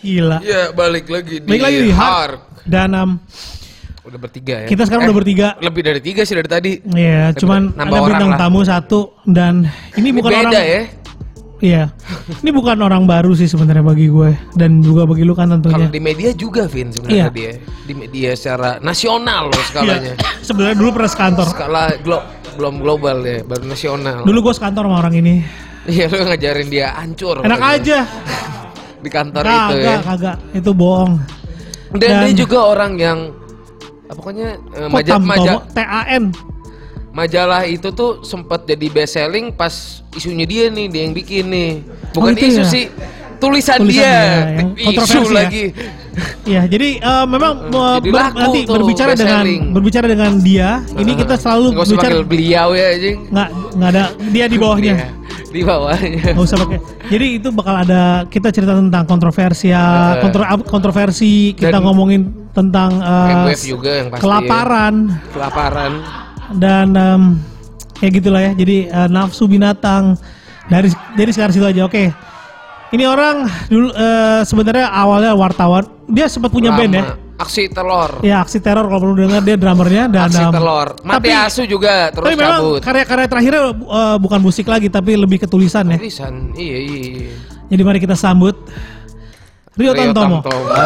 Gila. Ya balik lagi di Baik lagi di Hark. Hark. Dan em, Udah bertiga ya. kita sekarang udah bertiga. Lebih dari tiga sih dari tadi. Ya, cuman ada bintang lah. tamu satu dan ini, Ini bukan beda orang ya. Iya. Ini bukan orang baru sih sebenarnya bagi gue dan juga bagi lu kan Kalau tentunya. di media juga Vin sebenarnya Iya. dia. Di media secara nasional loh skalanya. Iya. Sebenarnya dulu pernah sekantor. Skala glo belum global ya, baru nasional. Dulu gue sekantor sama orang ini. Iya lu ngajarin dia hancur. Enak aja. Di kantor itu ya. Kagak. Itu bohong. Dan, Dan- dia juga orang yang pokoknya eh, maja- maja-? TAN. majalah itu tuh sempat jadi best selling pas isunya dia nih, dia yang bikin nih. Bukan Oh, isu ya? sih, tulisan, Tulisan dia. dia, isu ya? lagi. Ya, jadi eh, memang eh, Jadi ber- nanti tuh, berbicara dengan selling. berbicara dengan dia, ini kita selalu berbicara beliau ya, anjing. nggak nggak ada dia di bawahnya. Di bawahnya. Nggak usah pakai. Jadi itu bakal ada kita cerita tentang kontroversial, kontro, kontroversi, kita ngomongin tentang MWF juga yang pasti. kelaparan Kelaparan. dan em, kayak gitulah ya. Jadi eh, nafsu binatang dari dari sekarang situ aja. Oke. Ini orang dulu eh, sebenarnya awalnya wartawan. Dia sempat punya band ya. Aksi telur. Ya aksi teror kalau perlu dengar dia drummernya dan Aksi em, telur. Mati tapi- asu juga terus tapi memang cabut. karya-karya terakhirnya eh, bukan musik lagi tapi lebih ke tulisan ya. Tulisan. Iya, iya, iya. Jadi mari kita sambut Rio, Rio Tantomo. Tantomo. Ya,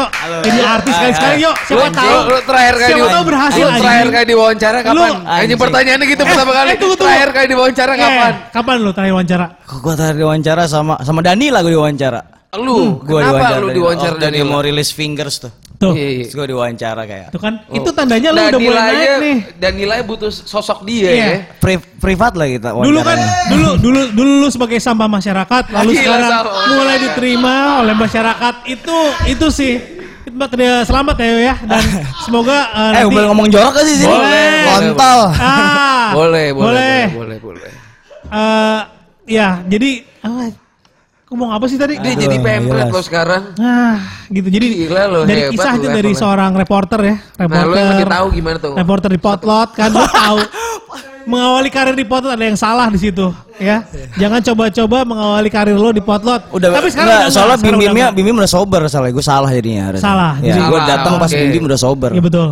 yuk, ini artis sekali sekali yuk. Siapa Lu- tahu? lu, terakhir kali Siapa di- tahu berhasil lu terakhir kali diwawancara kapan? Anjing. pertanyaannya gitu pertama kali. eh, tunggu, tunggu. Terakhir kali diwawancara Eh, kapan? kapan lu terakhir wawancara? Kok gua tadi diwawancara sama sama Dani lah gua diwawancara. Lu, Gua kenapa lu diwawancara waktu dia mau rilis Fingers tuh. Tuh. Iya, iya. Terus gua diwawancara kayak. Tuh kan, itu tandanya lu udah mulai naik nih. Danila butuh sosok dia Iya. ya. Pri- privat lah kita Dulu kan, dulu dulu dulu lu sebagai sampah masyarakat, lalu Gila, sekarang sampah mulai diterima oleh masyarakat. Itu itu sih. Selamat ya, selamat ya ya dan semoga eh, Eh, nanti boleh ngomong jorok gak sih sini? Boleh. Kontol. Ah, Boleh, boleh, boleh. boleh, boleh, boleh. Eh, ya, jadi apa? Mau apa sih tadi? Dia Aduh, jadi pempret jelas. lo sekarang. Nah, gitu. Jadi Gila lo, dari hebat kisah lo itu dari seorang reporter ya, Nah, reporter. yang masih tahu gimana tuh? Reporter di Potlot kan lu tahu. mengawali karir di Potlot ada yang salah di situ, ya. Jangan coba-coba mengawali karir lo di Potlot. Udah, Tapi sekarang enggak, soalnya enggak, sekarang Bim Bimnya udah Bim Bim udah sober salah gue salah jadinya. Salah, Ya, jadi- gue datang pas oke. Bim Bim udah sober. Iya betul.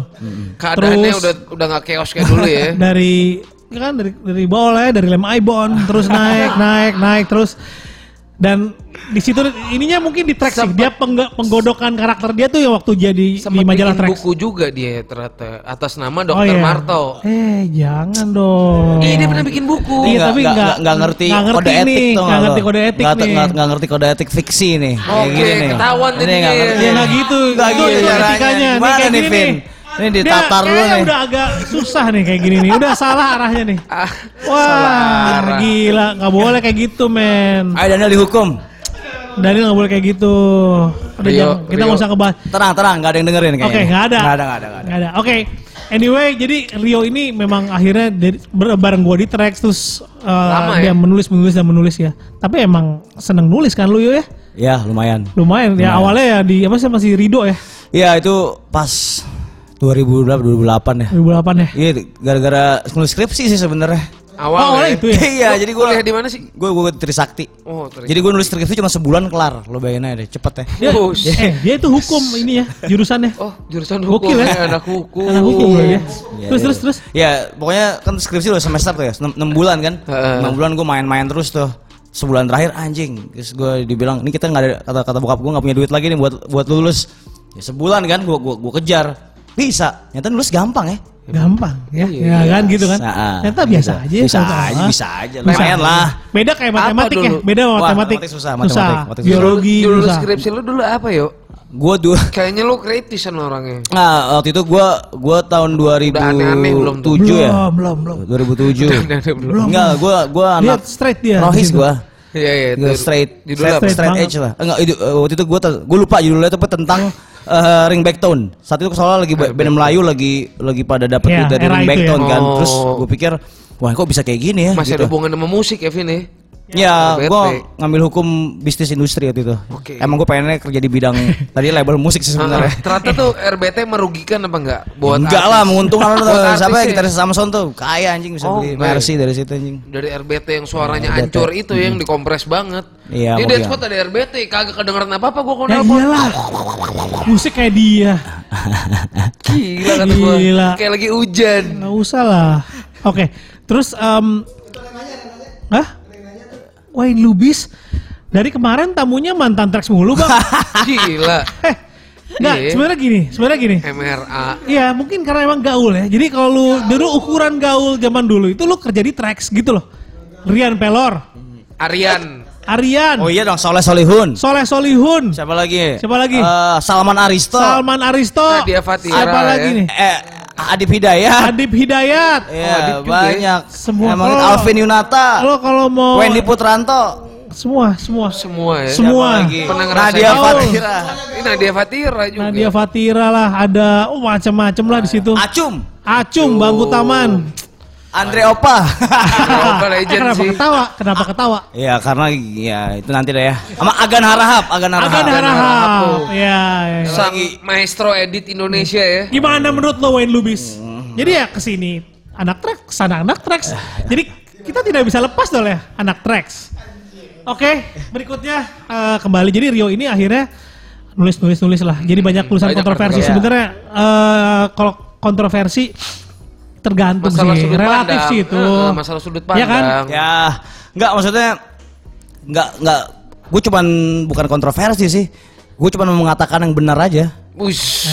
Keadaannya Terus- udah udah nggak chaos kayak dulu ya. dari ya kan dari dari lah ya, dari lem Ibon terus naik naik naik terus dan di situ ininya mungkin di track sih dia pengg- penggodokan karakter dia tuh yang waktu jadi di majalah track buku juga dia ternyata atas nama Oh, Dokter iya. Marto. Eh, jangan dong. Iya dia pernah bikin buku. Iya, tapi nggak- nggak- nggak ngerti, ngerti kode nih, etik tuh nggak ngerti kode etik nggak, nih. nggak, nggak ngerti kode etik fiksi nih. Oke, nih. ketahuan Ini jadinya nggak ya. ngerti. Ya nggak gitu. Nggak itu, gitu itu caranya. etikanya. Gimana nih, Vin? Ini ditatar Dia dulu kayaknya nih. udah agak susah nih kayak gini nih. Udah salah arahnya nih. Ah, Wah, arah. gila. Nggak boleh kayak gitu, men. Ayo Daniel dihukum. Daniel nggak boleh kayak gitu. Udah Rio, jangan, kita Rio. nggak usah ngebahas. Tenang, tenang, nggak ada yang dengerin Oke, kayaknya. nggak ada. Nggak ada, nggak ada, nggak ada. Ada. Oke. Anyway, jadi Rio ini memang akhirnya dari, bareng gua di track terus uh, Lama dia ya? menulis menulis dan menulis ya. Tapi emang seneng nulis kan lu Yo, ya? Ya, lumayan. Lumayan ya awalnya ya di apa sih masih Rido ya Iya, itu pas 2008 2008 ya. 2008 ya. Iya, gara-gara nulis skripsi sih sebenarnya. awal Oh, awalnya itu ya. Iya, jadi gue kuliah di mana sih? Gue gue Trisakti. Oh, terus. Jadi gue nulis skripsi cuma sebulan kelar. Lo bayangin aja deh, cepet ya. Dia, Oh, eh, dia itu hukum ini ya jurusannya. Oh, jurusan hukum Gokil ya. ya, anak hukum. Anak hukum ya. Iya, Terus iya. terus terus. Ya, pokoknya kan skripsi udah semester tuh ya, 6, bulan kan. Heeh. 6 bulan gue main-main terus tuh. Sebulan terakhir anjing, terus gue dibilang, ini kita nggak ada kata kata bokap gue nggak punya duit lagi nih buat buat lulus. Ya sebulan kan, gue gua, gua kejar, bisa. Nyata lulus gampang ya. Gampang ya. Iya, ya kan gitu kan. Ternyata biasa gitu. aja. Bisa aja, bisa aja. Lumayan lah. Beda kayak matematik ya. dulu? Beda sama matematik. matematik susah, matematik, matematik susah. Biologi Judul susah. skripsi lu dulu apa yo? Gue dulu, Kayaknya lu kritisan orangnya. nah waktu itu gue gua tahun 2007 Udah aneh-aneh belum tuh? ya. Belum, belum, belum. 2007. Aneh-aneh belum. Enggak, gue gua Dia anak straight dia. Rohis gitu. gue. Iya, iya. Gue itu. straight, straight? Straight straight edge lah. Enggak, itu, waktu itu gue gue lupa judulnya tapi tentang eh, ringback tone. Saat itu soalnya lagi band Melayu lagi lagi pada dapat Iya, duit dari ringback ya. tone kan. Oh. Terus gue pikir, wah kok bisa kayak gini ya? Masih gitu. ada hubungan sama musik ya, Vin ya? Ya, RBT. gue ngambil hukum bisnis industri waktu itu. Oke. Emang gue pengennya kerja di bidang tadi label musik sih Ah, sebenarnya. ternyata tuh RBT merugikan apa enggak buat Enggak artis? lah, menguntungkan tuh. artis Siapa ya gitaris Samson tuh kaya anjing bisa Oh, beli enggak Mercy dari situ anjing. dari RBT yang suaranya RBT. hancur itu yang dikompres banget. Iya, Dia spot ada RBT, kagak kedengeran apa-apa gua kalau Ya nelpon. iyalah. Musik kayak dia. Gila kata gua. Gila. Kayak lagi hujan. Nggak usah lah. Oke, terus em Hah? Wayne Lubis dari kemarin tamunya mantan Trax mulu, Bang. Gila. eh, enggak, Iya. sebenarnya gini, sebenarnya gini. MRA. Iya, mungkin karena emang gaul ya. Jadi kalau lu dulu ukuran gaul zaman dulu itu lu kerja di Trax gitu loh. Rian Pelor, Aryan. Arian, Oh iya dong, Soleh Solihun. Soleh Solihun, Siapa lagi? Siapa lagi? Eh, Salman Aristo. Salman Aristo, Nadia Fatira, siapa ya. lagi nih? Eh, Adib Hidayat. Adib Hidayat. Iya, Adib juga banyak. Semua. Emang Kalau- Alvin Yunata. Lo kalau mau Wendy Putranto. semua, semua, Semua ya. Semua. Pernah Nadia gaul. Fatira. Ini Nadia Fatira juga. Nadia Fatira lah, ada oh macam-macam lah di situ. Acum. Acung, Bangku Taman. Andre Opa. Eh, legend kenapa sih. ketawa? Kenapa ketawa? Iya, karena ya itu nanti deh ya. Sama Agan Harahap, Agan Harahap. Agan Harahap. Harahap. Ya, ya. Sang maestro edit Indonesia ya. Gimana menurut lo Wayne Lubis? Jadi ya ke sini anak tracks, sana anak tracks. Jadi kita tidak bisa lepas dong ya anak tracks. Oke, berikutnya eh, kembali. Jadi Rio ini akhirnya nulis nulis nulis lah. Jadi banyak tulisan Banyak kontroversi. kontroversi. Sebenarnya eh, kalau kontroversi tergantung Masalah sih, sudut relatif pandang. sih itu. Heeh, masalah sudut Iya kan? pandang. Ya, enggak maksudnya enggak enggak gue cuman bukan kontroversi sih. Gue cuman mengatakan yang benar aja. Ush.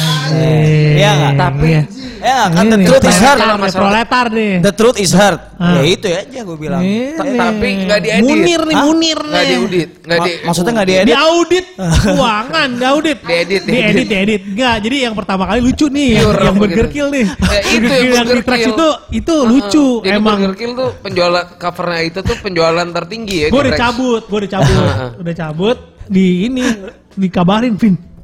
Iya nggak? Tapi- iya. Ya, kan the truth is hard. Kalau nih, masalah- proletar nih. The truth is hard. Ah. Ya itu ya aja gue bilang. Tapi nggak diedit. Munir nih? Munir nih. Nggak diudit, nggak di. Ma- maksudnya nggak Di diedit? audit keuangan, di audit. Diedit, di edit, diedit. di edit. Enggak, jadi yang pertama kali lucu nih yang, Pure yang. Kill nih. Ya, itu yang di Kill. itu itu lucu emang. Burger Kill tuh penjualan covernya itu tuh penjualan tertinggi ya. Gue di udah cabut, gue udah cabut, udah cabut di ini dikabarin Vin.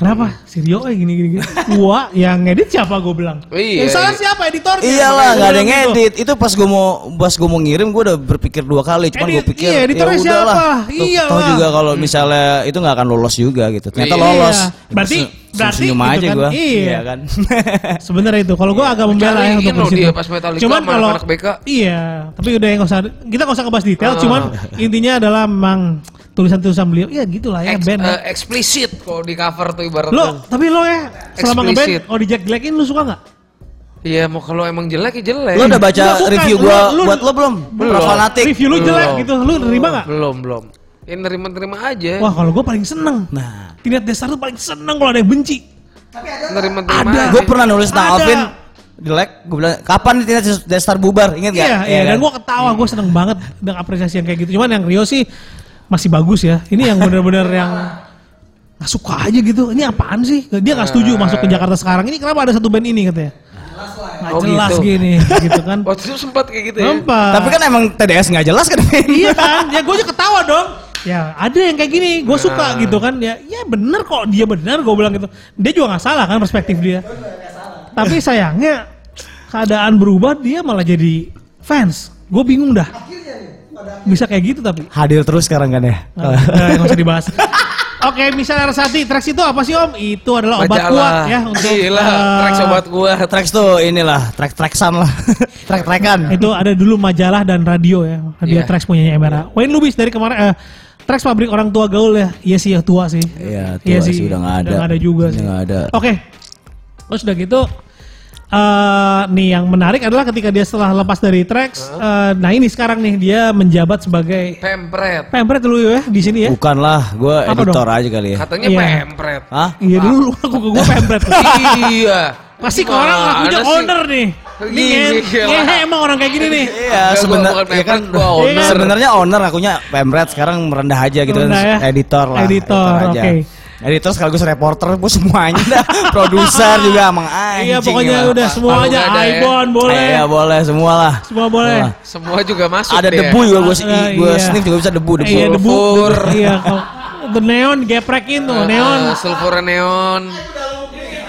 Kenapa? Si Rio eh gini gini gini. Wah, yang edit siapa gue bilang? Iya, Yang salah iya. siapa editornya? Iyalah, nggak ada gua yang gitu. ngedit. Itu pas gue mau pas gue mau ngirim, gue udah berpikir dua kali. Cuman gue pikir, iya, editornya ya udahlah. siapa? Iya lah. juga kalau misalnya itu nggak akan lolos juga gitu. Ternyata Iya. lolos. Berarti berarti senyum gitu aja kan. gue. Iya. kan. Sebenarnya itu. Kalau gue agak membela ya untuk situ. dia pas Metallica Cuman kalau BK. iya, tapi udah yang usah kita nggak usah ngebahas detail. Ah. Cuman intinya adalah memang tulisan-tulisan beliau. Iya gitulah ya Ex- band. ya. eh, eksplisit kalau di cover tuh ibaratnya. Lo tapi lo ya selama ngeband oh di Jack Jackin lu suka nggak? Iya mau kalau emang jelek ya jelek. Lo udah baca Enggak, bukan. review Lu- gue lu- buat lo belum? Belum. Profanatik. Review lu jelek Belum. gitu. Lu nerima nggak? Belum belum. Ya nerima-nerima aja. Wah kalau gue paling seneng. Nah, Tinat Desar tuh paling seneng kalau ada yang benci. Nerima-nerima Ada. aja. gue pernah nulis tentang Ada. Alvin jelek. Gue bilang, kapan nih Tina Destar bubar? Ingat gak? Iya, iya. Dan kan? gue ketawa, gue seneng banget dengan apresiasi yang kayak gitu. Cuman yang Rio sih masih bagus ya. Ini yang bener-bener yang nggak suka aja gitu. Ini apaan sih? Dia nggak setuju masuk ke Jakarta sekarang. Ini kenapa ada satu band ini katanya? Nggak Oh, jelas gitu. gini, gitu kan? Waktu itu sempat kayak gitu ya. Tapi kan emang TDS nggak jelas kan? iya kan? Ya gue aja ketawa dong. Ya ada yang kayak gini, gue suka gitu kan. Ya, ya bener kok dia bener, gue bilang gitu. Dia juga nggak salah kan perspektif dia. Tapi sayangnya keadaan berubah, dia malah jadi fans. Gue bingung dah. Bisa kayak gitu tapi. Hadir terus sekarang kan ya? Nah, nggak usah dibahas. Oke, misalnya Rasati, tracks itu apa sih Om? Itu adalah obat Majalah. kuat ya untuk Gila, eh, track sobat gua. Tracks tuh inilah, track-tracksan lah. Track-trackan. itu ada dulu majalah dan radio ya. Radio Iya. Tracks punyanya MRA. Wayne Lubis dari kemarin eh, Tracks pabrik orang tua gaul ya. Iya sih ya tua sih. Iya, tua sih, udah nggak ada. Udah nggak ada juga Udah sih. nggak ada. Oke. Terus udah gitu eh nih yang menarik adalah ketika dia setelah lepas dari Tracks, eh, nah ini sekarang nih dia menjabat sebagai Pempret. pempret dulu ya di sini ya. Bukan lah, gue editor dong? aja kali ya. Katanya Iya. pempret. Hah? Iya dulu aku ke gue pempret. iya. Pasti ke orang ngakunya sih? owner nih. Ini Gila. nge- ngehe emang orang kayak gini nih. Iya, sebenarnya ya kan pempret, gua owner. sebenarnya owner akunya pemret sekarang merendah aja gitu kan ya? editor lah. Editor, aja. oke. Editor sekaligus reporter, gue semuanya dah. Produser juga emang anjing. Iya pokoknya lah. udah semua Palu aja. nggak ada ya? Ibon boleh. Iya boleh semua lah. Semua boleh. Semua juga masuk Ada deh. debu juga gue Eh, gue iya. sniff juga bisa debu debu. Iya debu. Iya. kalau- The neon geprekin tuh, neon Ah, sulfur neon.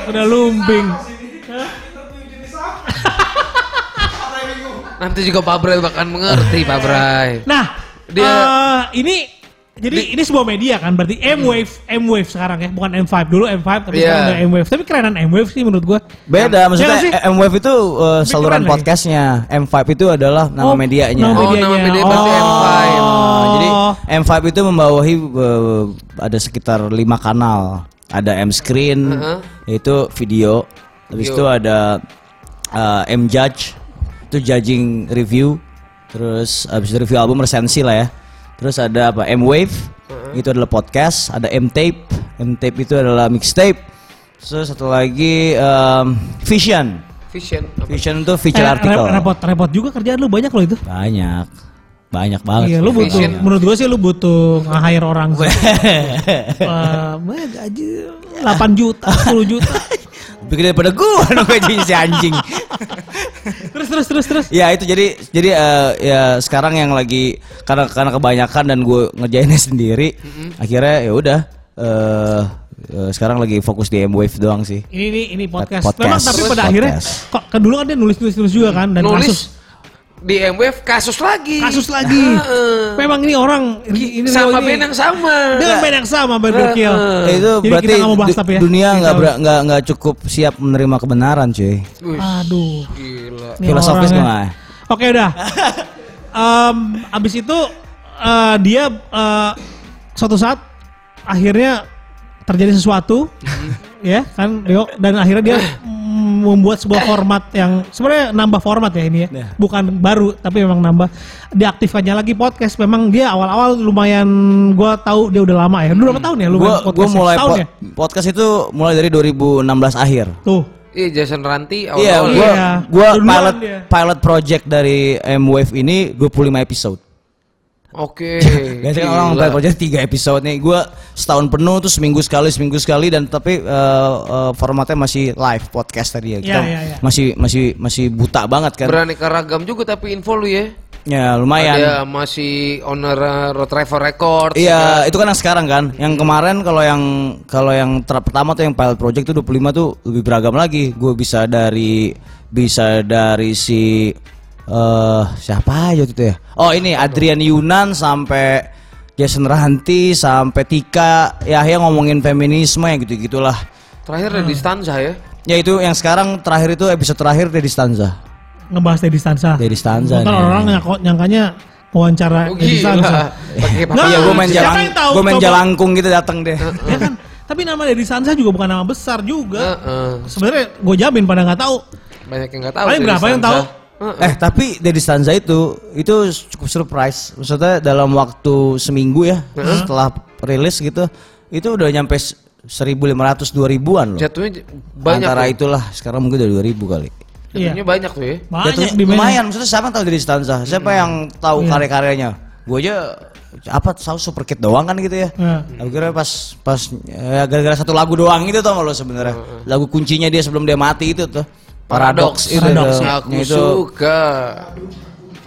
udah lumping. Nanti juga Pak Bray bakal mengerti Pak Bray. Nah, Dia Eh, ini jadi ini sebuah media kan berarti M-Wave M-Wave sekarang ya bukan M5 dulu M5 tapi Iya. sekarang udah M-Wave tapi kerenan M-Wave sih menurut gua Beda, maksudnya Iya nggak sih? M-Wave itu uh, saluran podcastnya. M5 itu adalah nama Oh, medianya. nama Oh, medianya. nama media berarti M5. Ah, jadi M5 itu membawahi uh, ada sekitar lima kanal. Ada M Screen, Heeh. itu video. Habis itu ada uh, M Judge, itu judging review. Terus habis itu review album resensi lah ya. Terus ada apa? M Wave, itu adalah podcast. Ada M Tape, M Tape itu adalah mixtape. Terus satu lagi um, Vision. Vision. Vision itu feature Eh, artikel. rep- repot repot juga kerjaan lu banyak loh itu Banyak. Banyak banget. Iya, lu butuh. Vision. Menurut gua sih lu butuh nge-hire orang. Eh, banyak gaji 8 juta, 10 juta. Bikin daripada gua dong gajinya si anjing. Terus terus terus terus. ya itu jadi jadi eh, ya sekarang yang lagi karena karena kebanyakan dan gue ngerjainnya sendiri, akhirnya ya udah eh eh, sekarang lagi fokus di M Wave doang sih. Ini ini ini podcast. Podcast. Memang tapi pada Podcast. akhirnya kok kan dulu kan dia nulis nulis nulis juga kan dan Nulis kasus di MWF kasus lagi. kasus lagi. Heeh. Memang ini orang ini sama ini- band yang sama. dengan band yang sama band gokil. Heeh. Eh, itu Jadi berarti kita mau bahas tapi ya. dunia nggak nggak nggak cukup siap menerima kebenaran cuy. Aduh. gila. Filosofis nggak? Oke udah. Em, abis itu eh, dia eh, suatu saat akhirnya terjadi sesuatu, ya kan, Rio, dan akhirnya dia membuat sebuah format yang sebenarnya nambah format ya ini ya, Ya. bukan baru tapi memang nambah. Diaktifkannya lagi podcast. Memang dia awal-awal lumayan, gua tahu dia udah lama ya. Dulu berapa tahun ya lu Gue main gue podcast? mulai po- ya? podcast itu mulai dari 2016 akhir. Tuh. Iya Jason Ranti Iya, awal-awal. gua Iya. gua pilot dia. pilot project dari M Wave ini 25 episode. Oke. Biasanya kan orang gila. pilot project 3 episode nih. Gua setahun penuh tuh seminggu sekali, seminggu sekali dan tapi eh, eh, formatnya masih live podcast tadi ya. Kita Iya, iya, iya. masih masih masih buta banget kan. Beraneka ragam juga tapi info lu ya. ya lumayan. Ada masih owner uh, Road Driver Records. Iya, itu kan yang sekarang kan. Yang kemarin kalau yang kalau yang ter- pertama tuh yang pilot project tuh 25 tuh lebih beragam lagi. Gue bisa dari bisa dari si eh siapa aja itu ya? Oh, ini Adrian Yunan sampai Jason Ranti sampai Tika ya yang ngomongin feminisme ya gitu-gitulah. Terakhir ada di stanza ya. Ya itu yang sekarang terakhir itu episode terakhir Dedi Stanza. Ngebahas Deddy Stansa. Deddy Stanza. Kan nih. orang nyangka, nyangkanya wawancara Oh, gila. Pakai Nggak, Iya, gue main siapa jalan, yang tahu? gue main jalangkung gitu datang deh. ya kan? Tapi nama Deddy Sansa juga bukan nama besar juga. Heeh. Sebenarnya gue jamin pada nggak tahu. Banyak yang nggak tahu. Paling dari berapa yang stanza. Heeh. Eh tapi Deddy Stanza itu itu cukup surprise. Maksudnya dalam waktu seminggu ya setelah rilis gitu itu udah nyampe 1500 2000-an loh. Jatuhnya banyak. Antara tuh. itulah sekarang mungkin udah 2000 kali. Jatuhnya banyak tuh ya. Banyak Jatuhnya lumayan. Maksudnya siapa yang tahu Deddy Stanza? Siapa yang tahu Iya. karya-karyanya? Gue aja apa tahu super kid doang kan gitu ya. Ya. Aku kira pas pas ya, gara-gara satu lagu doang itu tau gak lo sebenarnya. Lagu kuncinya dia sebelum dia mati itu tuh. Paradox itu. Paradox, tuh. Aku itu suka.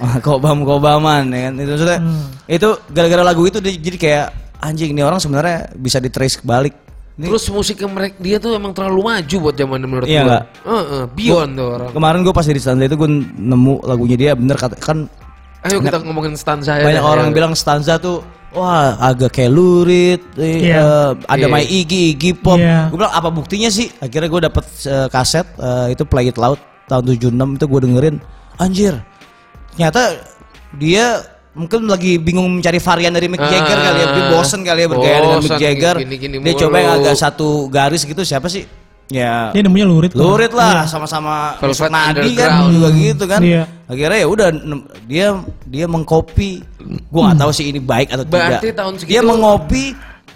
kobam kobaman ya kan itu maksudnya Hmm. itu gara-gara lagu itu dia jadi kayak anjing nih orang sebenarnya bisa di trace balik Ini Terus musiknya mereka dia tuh emang terlalu maju buat zaman menurut Iya gua. nggak? Heeh, beyond tuh orang. kemarin gue pas di stanza itu gue nemu lagunya dia bener kata kan Ayo kita ngomongin stanza ya. banyak orang bilang stanza tuh wah agak kayak lurit eh, Iya. eh, ada Iya. my Iggy Iggy Pop Iya. gue bilang apa buktinya sih akhirnya gue dapet eh, kaset eh, itu Play It Loud tahun 76 itu gue dengerin anjir ternyata dia mungkin lagi bingung mencari varian dari Mick Ah, Jagger kali ya dia bosen kali ya bergaya dengan Mick Jagger gini-gini dia mulu. coba yang agak satu garis gitu siapa sih ya. Dia namanya Lurit. lurit lah sama-sama Velvet Yusuf Nadi kan juga gitu kan. Iya. akhirnya ya udah dia dia mengcopy. Gua nggak tahu sih ini baik atau Berarti tidak tahun dia segitu- mengopi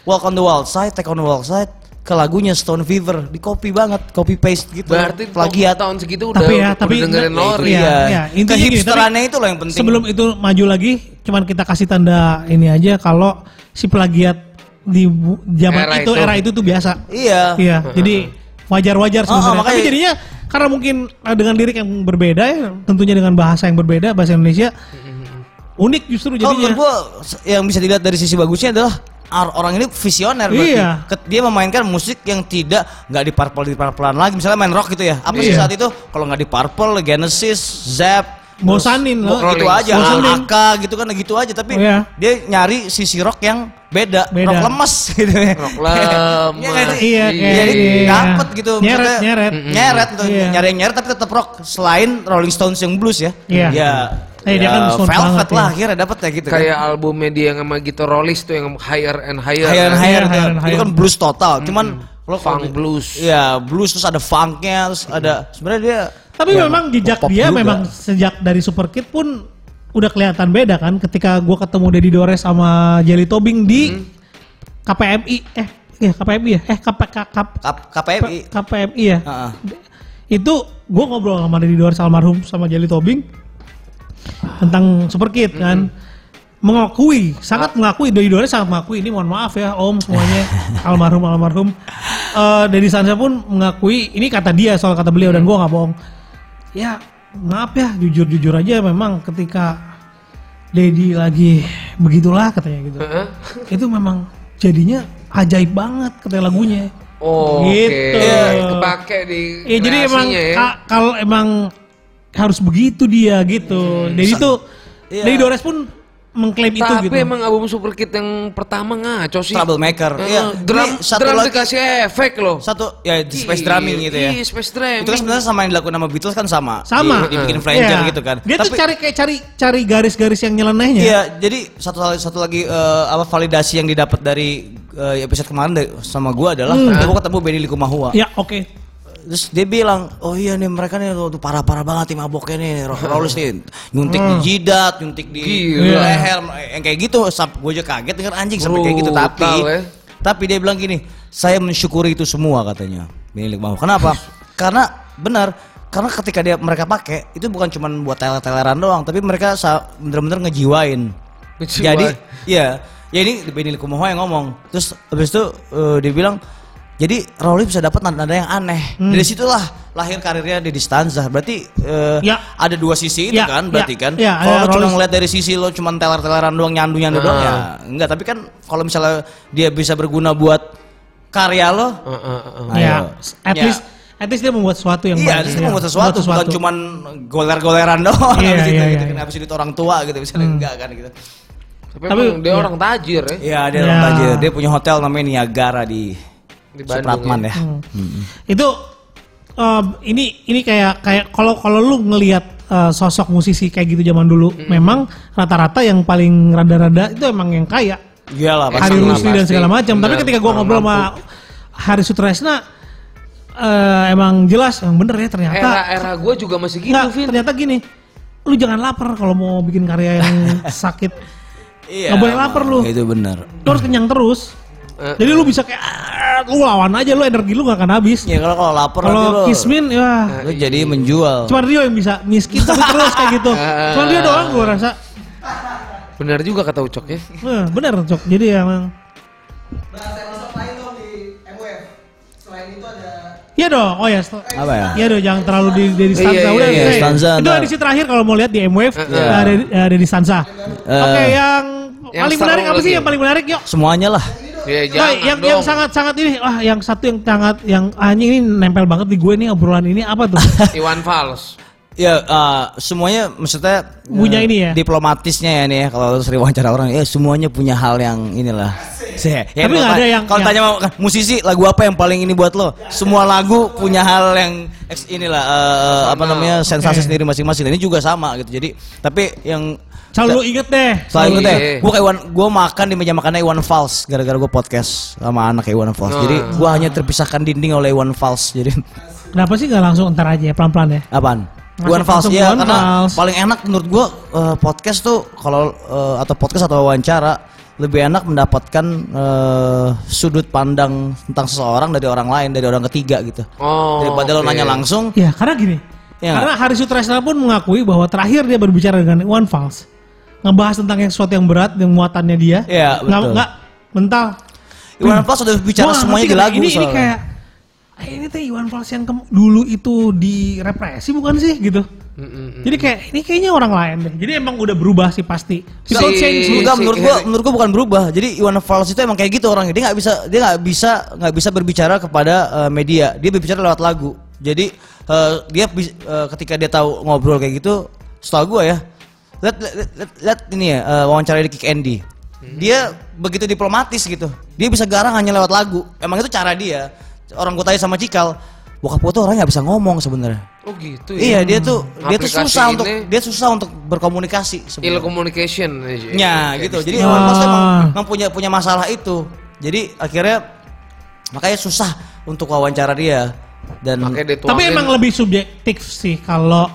Walk on the Wild Side Take on the Wild Side ke lagunya Stone Fever. Di copy banget copy paste gitu. Berarti plagiat. tahun segitu udah Tapi ya, tapi udah dengerin Lori. Iya, iya. Intinya gini, kehipsterannya itu loh yang penting. Sebelum itu maju lagi, cuman kita kasih tanda ini aja kalau si plagiat di zaman Era itu, itu. era itu tuh biasa. iya. Iya, jadi wajar-wajar Oh, oh, sebenarnya. makanya- Tapi jadinya karena mungkin eh, dengan lirik yang berbeda ya, tentunya dengan bahasa yang berbeda, bahasa Indonesia unik justru Kalau jadinya. menurut gua s- yang bisa dilihat dari sisi bagusnya adalah orang ini visioner berarti. Iya. Dia memainkan musik yang tidak nggak diparpol di pelan lagi. Misalnya main rock gitu ya. Apa sih Iya. saat itu kalau nggak di Purple, Genesis, Zap, bosanin loh. Gitu aja Bosanin. AK gitu kan gitu aja tapi Oh, iya. dia nyari sisi rock yang beda, Beda. rock lemes gitu ya. Rock lemes. Iya sih? Iya, kayak Jadi iya. dapet gitu Nyeret, maksudnya. nyeret. Nyeret gitu. Iya. Nyari yang nyeret tapi tetap rock selain Rolling Stones yang blues ya. Iya. Ya. Eh, dia kan Velvet banget lah ya. akhirnya dapet ya gitu Kayak kan. albumnya dia yang sama Gito Rollis tuh yang higher and higher. Higher and Iya, higher, higher and Itu higher. kan blues total. Cuman lo Funk blues. Iya, blues terus ada funknya, terus ada sebenarnya dia Tapi ya, memang jejak dia juga. memang sejak dari Super Kid pun udah kelihatan beda kan ketika gua ketemu Deddy Dores sama Jelly Tobing di Hmm. KPMI eh ya KPMI ya eh KP, K- K- K- KPMI. KPMI ya. Heeh. Itu gua ngobrol sama Deddy Dores almarhum sama Jelly Tobing tentang Super Kid kan. Mengakui, sangat mengakui Deddy Dores sangat mengakui ini mohon maaf ya Om semuanya almarhum almarhum. Eh Deddy Sansa pun mengakui ini kata dia soal kata beliau dan gua nggak bohong. Ya maaf ya jujur-jujur aja memang ketika Dedi lagi begitulah katanya gitu. Heeh. Itu memang jadinya ajaib banget katanya lagunya. Oh, Gitu. oke. Iya, Kepake di Iya jadi emang ya. ka- kalau emang harus begitu dia gitu. Jadi tuh Iya. Dedi Dores pun mengklaim itu Tapi gitu. emang album Super Kid yang pertama ngaco sih. Troublemaker. Heeh, Iya. drum, Ini satu drum lagi- dikasih efek loh. Satu ya di space drumming gitu ya. Iya, space drumming. Itu kan sebenarnya sama yang dilakukan sama Beatles kan sama. Sama. Di- dibikin flanger Iya. gitu kan. Dia tuh Tapi- cari kayak cari cari garis-garis yang nyelenehnya. Iya, jadi satu satu lagi eh, apa validasi yang didapat dari eh, episode kemarin dari- sama gua adalah ketika gua ketemu Benny Likumahua. Ya oke. Terus dia bilang, oh iya nih mereka nih tuh parah-parah banget nih maboknya nih, rolls nih, nyuntik di jidat, nyuntik di Gila. leher, yang kayak gitu. Gue aja kaget dengan anjing sampai kayak gitu. Tapi, Brutal, ya. tapi dia bilang gini, saya mensyukuri itu semua katanya. Benny Likumahua. Kenapa? Karena benar, karena ketika dia mereka pakai itu bukan cuma buat teler-teleran doang, tapi mereka bener-bener ngejiwain. Jadi, iya, ya ini Benny Likumahua yang ngomong. Terus habis itu eh, dia bilang, jadi Rolly bisa dapat nada-nada yang aneh. Dari situlah lahir karirnya Deddy Stanza. Berarti eh, Ya. ada dua sisi itu Ya, kan, ya, berarti kan. ya, kalau cuma ngeliat dari sisi lo cuma teler-teleran doang, nyandu-nyandu doang ya enggak. Tapi kan kalau misalnya dia bisa berguna buat karya lo, Heeh, heeh. Ayo. Ya, at Ya. least at least dia membuat sesuatu yang Iya, bagus, dia ya. membuat sesuatu, bukan cuman goler-goleran doang Iya, habis itu iya, gitu iya, kan iya. habis itu orang tua gitu misalnya enggak kan gitu. Tapi, Tapi, dia iya. orang tajir ya. Iya, dia Ya. orang tajir. Dia punya hotel namanya Niagara di Di Bandung Supratman ya. Hmm. Itu um, ini ini kayak kayak kalau kalau lu ngelihat uh, sosok musisi kayak gitu zaman dulu, memang rata-rata yang paling rada-rada itu emang yang kaya. Iyalah Pasti. Hari Rusli dan segala macam. Tapi ketika gua ngobrol sama. Hari Sutresna eh, emang jelas yang bener ya ternyata. Era-era gue juga masih gitu, Nggak, Vin. ternyata gini. Lu jangan lapar kalau mau bikin karya yang sakit. Iya. Nggak boleh lapar lu. Itu benar. Lu harus kenyang terus. Eh, Jadi lu bisa kayak "Ah," lu lawan aja lu energi lu gak akan habis. Ya kalau kalau lapar Kalau Kismin ya lo jadi menjual. cuma Rio yang bisa miskin tapi terus kayak gitu. Cuma dia doang gua rasa. Benar juga kata Ucok ya. Eh, bener cok. Jadi emang Iya dong, oh ya. st- Apa ya? Iya dong, jangan terlalu di dari Iya, stanza. iya, Udah, iya, oke. stanza, Itu edisi terakhir kalau mau lihat di Iya. uh, dari, dari stanza. Eh. Oke, yang, Yang paling menarik apa sih? Yang paling menarik yuk. Semuanya lah. Ya Nah, jangan yang dong. yang sangat sangat ini, wah yang satu yang sangat yang anjing ini nempel banget di gue nih obrolan ini apa tuh? Iwan Fals. Ya eh, semuanya maksudnya Punya ini ya? Diplomatisnya ya nih ya kalau sering wawancara orang ya semuanya punya hal yang inilah. Ya, Tapi kalau nggak ada yang- kalau yang- tanya mau musisi lagu apa yang paling ini buat lo? Semua lagu punya hal yang eks- inilah eh, apa namanya sensasi Oke. sendiri masing-masing. Ini juga sama gitu. Jadi tapi yang Selalu inget deh. Itu Iya. deh, gue kayak Iwan, gue makan di meja makannya Iwan Fals gara-gara gue podcast sama anak Iwan Fals. Jadi Oh. gue hanya terpisahkan dinding oleh Iwan Fals. Jadi Kenapa sih nggak langsung ntar aja ya pelan-pelan ya? apaan? Iwan Fals ya karena Fals. paling enak menurut gue eh, podcast tuh kalau eh, atau podcast atau wawancara lebih enak mendapatkan eh, sudut pandang tentang seseorang dari orang lain dari orang ketiga gitu. Oh. Daripada lo oke. nanya langsung, Ya karena gini. Ya karena Hari Sutresna pun mengakui bahwa terakhir dia berbicara dengan Iwan Fals ngebahas tentang yang sesuatu yang berat yang muatannya dia. Iya, Nggak betul. nggak mental. Iwan Fals udah bicara Gua nggak semuanya di lagu ini, ini soalnya. Kayak "Ah, ini tuh Iwan Fals yang kem- dulu itu direpresi bukan sih gitu. Mm-mm. Jadi kayak ini kayaknya orang lain deh. Jadi emang udah berubah sih pasti. People Si- change. Enggak, si- menurut gua menurut gua bukan berubah. Jadi Iwan Fals itu emang kayak gitu orangnya. Dia nggak bisa dia nggak bisa nggak bisa berbicara kepada eh, media. Dia berbicara lewat lagu. Jadi eh, dia eh, ketika dia tahu ngobrol kayak gitu setahu gue ya. Lihat, lihat, lihat, lihat ini ya eh, wawancara di Kick Andy. Dia begitu diplomatis gitu. Dia bisa garang hanya lewat lagu. Emang itu cara dia. Orang gue tanya sama Cikal, bokap gue tuh orangnya nggak bisa ngomong sebenarnya. Oh gitu ya. Iya dia tuh dia tuh Aplikasi susah untuk ini- dia susah untuk berkomunikasi Ill sebenarnya. communication. Ya gitu. Jadi Ah. orang Mas emang, emang punya punya masalah itu. Jadi akhirnya makanya susah untuk wawancara dia dan Makanya dia Tapi emang lebih subjektif sih kalau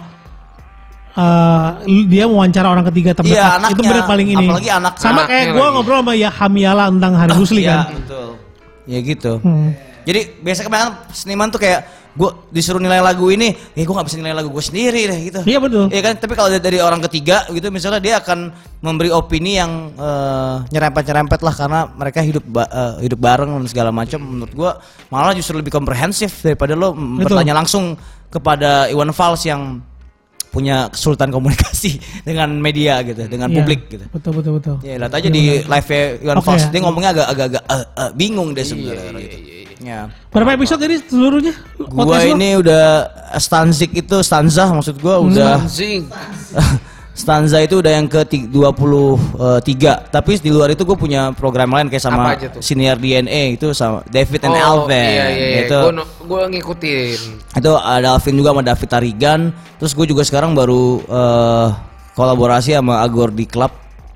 eh, dia mewawancara orang ketiga terdekat. Iya, anaknya. itu benar paling ini. Apalagi anak- Sama anaknya kayak gue ngobrol sama ya Hamiala tentang Hari Rusli Iya, kan. betul. Ya gitu. Hmm. Jadi biasa kebanyakan seniman tuh kayak gue disuruh nilai lagu ini, ya gue nggak bisa nilai lagu gue sendiri deh gitu. Iya betul. Iya kan, tapi kalau dari- dari orang ketiga gitu misalnya dia akan memberi opini yang eh, nyerempet-nyerempet lah karena mereka hidup ba- eh, hidup bareng dan segala macam. Menurut gua malah justru lebih komprehensif daripada lo Betul. bertanya langsung kepada Iwan Fals yang punya kesulitan komunikasi dengan media gitu, dengan Iya, publik gitu. Betul betul betul. Ya lihat aja di live Iwan Oke, Fals ya. dia ngomongnya agak agak, agak eh, eh, bingung deh sebenarnya gitu. Ya. Berapa episode tadi seluruhnya? Gua Podcast lo? ini udah stanzik itu stanza maksud gua udah Anjing. stanza itu udah yang ke 23 tapi di luar itu gue punya program lain kayak sama senior DNA itu sama David and Oh, Alvin Iya iya iya. itu Gua, no- ngikutin. itu ada Alvin juga sama David Tarigan terus gue juga sekarang baru eh, kolaborasi sama Agor di Club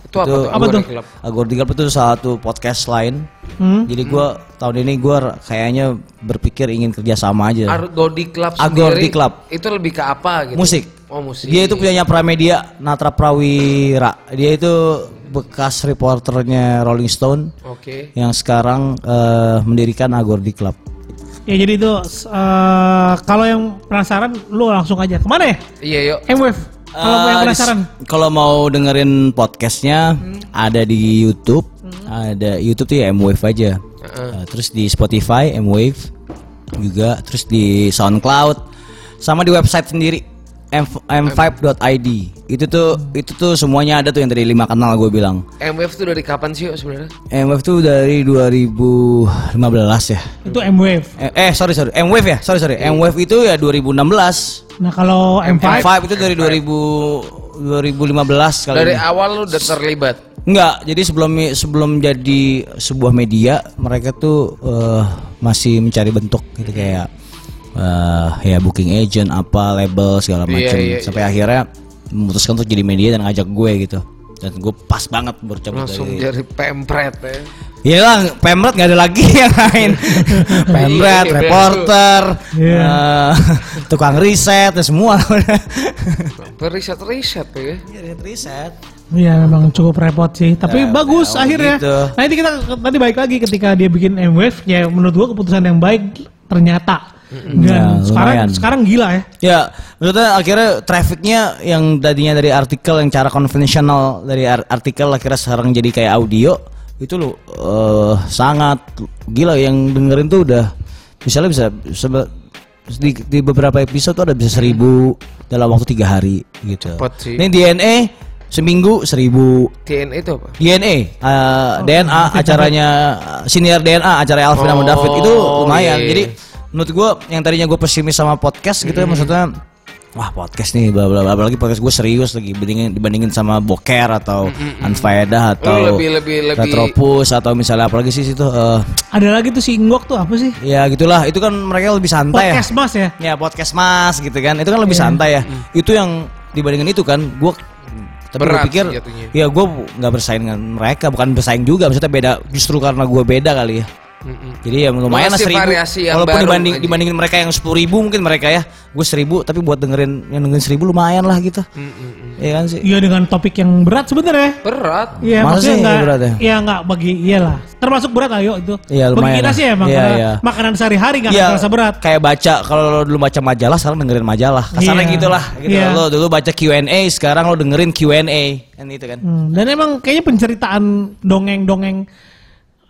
Itu apa tuh? Apa tuh? Club. Agor Club itu salah satu podcast lain Hmm? jadi gue tahun ini gue kayaknya berpikir ingin kerjasama aja Agordi Club Agordi sendiri, Club. Itu lebih ke apa gitu? musik Oh musik. Dia itu punyanya Pramedia Natra Prawira. Dia itu bekas reporternya Rolling Stone Oke. yang sekarang eh, mendirikan Agordi Club. Ya jadi itu eh, kalau yang penasaran lu langsung aja. Ke mana ya? Iya yuk. MWF. Kalau mau yang penasaran. dis- Kalau mau dengerin podcastnya ada di YouTube, ada YouTube tuh ya M-Wave aja. Eh, terus di Spotify M-Wave juga, terus di SoundCloud, sama di website sendiri. m- m5.id. Itu tuh itu tuh semuanya ada tuh yang dari lima kanal gue bilang. MWF tuh dari kapan sih sebenarnya? M-Wave tuh dari 2015 ya. Itu MWF. Eh, eh, sorry sorry, M-Wave ya, sorry sorry. M-Wave itu ya 2016. Nah kalau M5 M5 itu dari 2000 2015 kali Dari ini. awal lu udah terlibat. Enggak, jadi sebelum sebelum jadi sebuah media, mereka tuh eh, masih mencari bentuk gitu kayak eh, ya booking agent, apa label segala Iya, macam. iya, Sampai akhirnya memutuskan untuk jadi media dan ngajak gue gitu. Dan gue pas banget bercabut Langsung dari jadi pempret ya. Iya lah, Pemret nggak ada lagi yang lain. Pemret, Iya, reporter, Iya. eh, tukang riset, ya semua. Riset-riset tuh ya. Iya, riset. Iya memang cukup repot sih. Tapi Ya, bagus ya, akhirnya. gitu. Nah ini kita tadi balik lagi ketika dia bikin MWF ya menurut gua keputusan yang baik ternyata. Dan Ya, sekarang lumayan. sekarang gila ya. Ya, maksudnya akhirnya trafficnya yang tadinya dari artikel yang cara konvensional dari ar- artikel akhirnya sekarang jadi kayak audio itu loh eh, sangat gila yang dengerin tuh udah misalnya bisa sebe- di, di beberapa episode tuh ada bisa seribu dalam waktu tiga hari gitu. Cepet sih. Ini DNA seminggu seribu TNA itu apa? DNA eh, DNA acaranya uh, senior DNA acara Alvin sama Oh, David itu lumayan. iya. Jadi menurut gua yang tadinya gue pesimis sama podcast gitu ya maksudnya wah podcast nih bla bla bla apalagi podcast gue serius lagi dibandingin dibandingin sama Boker atau Unfaedah atau lebih- lebih- lebih- Retropus atau misalnya apalagi sih situ eh, Ada lagi tuh si Inggok tuh apa sih? ya gitulah itu kan mereka lebih santai Podcast Mas ya. ya. Ya podcast Mas gitu kan. Itu kan lebih Iya. santai ya. Itu yang dibandingin itu kan gua tapi gue pikir jatuhnya. ya gue nggak bersaing dengan mereka bukan bersaing juga maksudnya beda justru karena gue beda kali ya jadi ya lumayan lah seribu walaupun baru dibanding aja. dibandingin mereka yang sepuluh ribu mungkin mereka ya gue seribu tapi buat dengerin yang dengerin seribu lumayan lah gitu Iya kan sih Iya dengan topik yang berat sebenarnya. Berat. Iya maksudnya enggak berat ya? Iya enggak bagi iyalah. Termasuk berat ayo itu. Iya, Bagi lumayan kita lah. sih emang Iya, karena iya. makanan sehari-hari enggak Iya, terasa berat. kayak baca kalau dulu baca majalah sekarang dengerin majalah kasarnya Iya. gitulah gitu Iya. lo dulu baca Q&A sekarang lo dengerin Q&A kan itu kan Hmm, dan emang kayaknya penceritaan dongeng-dongeng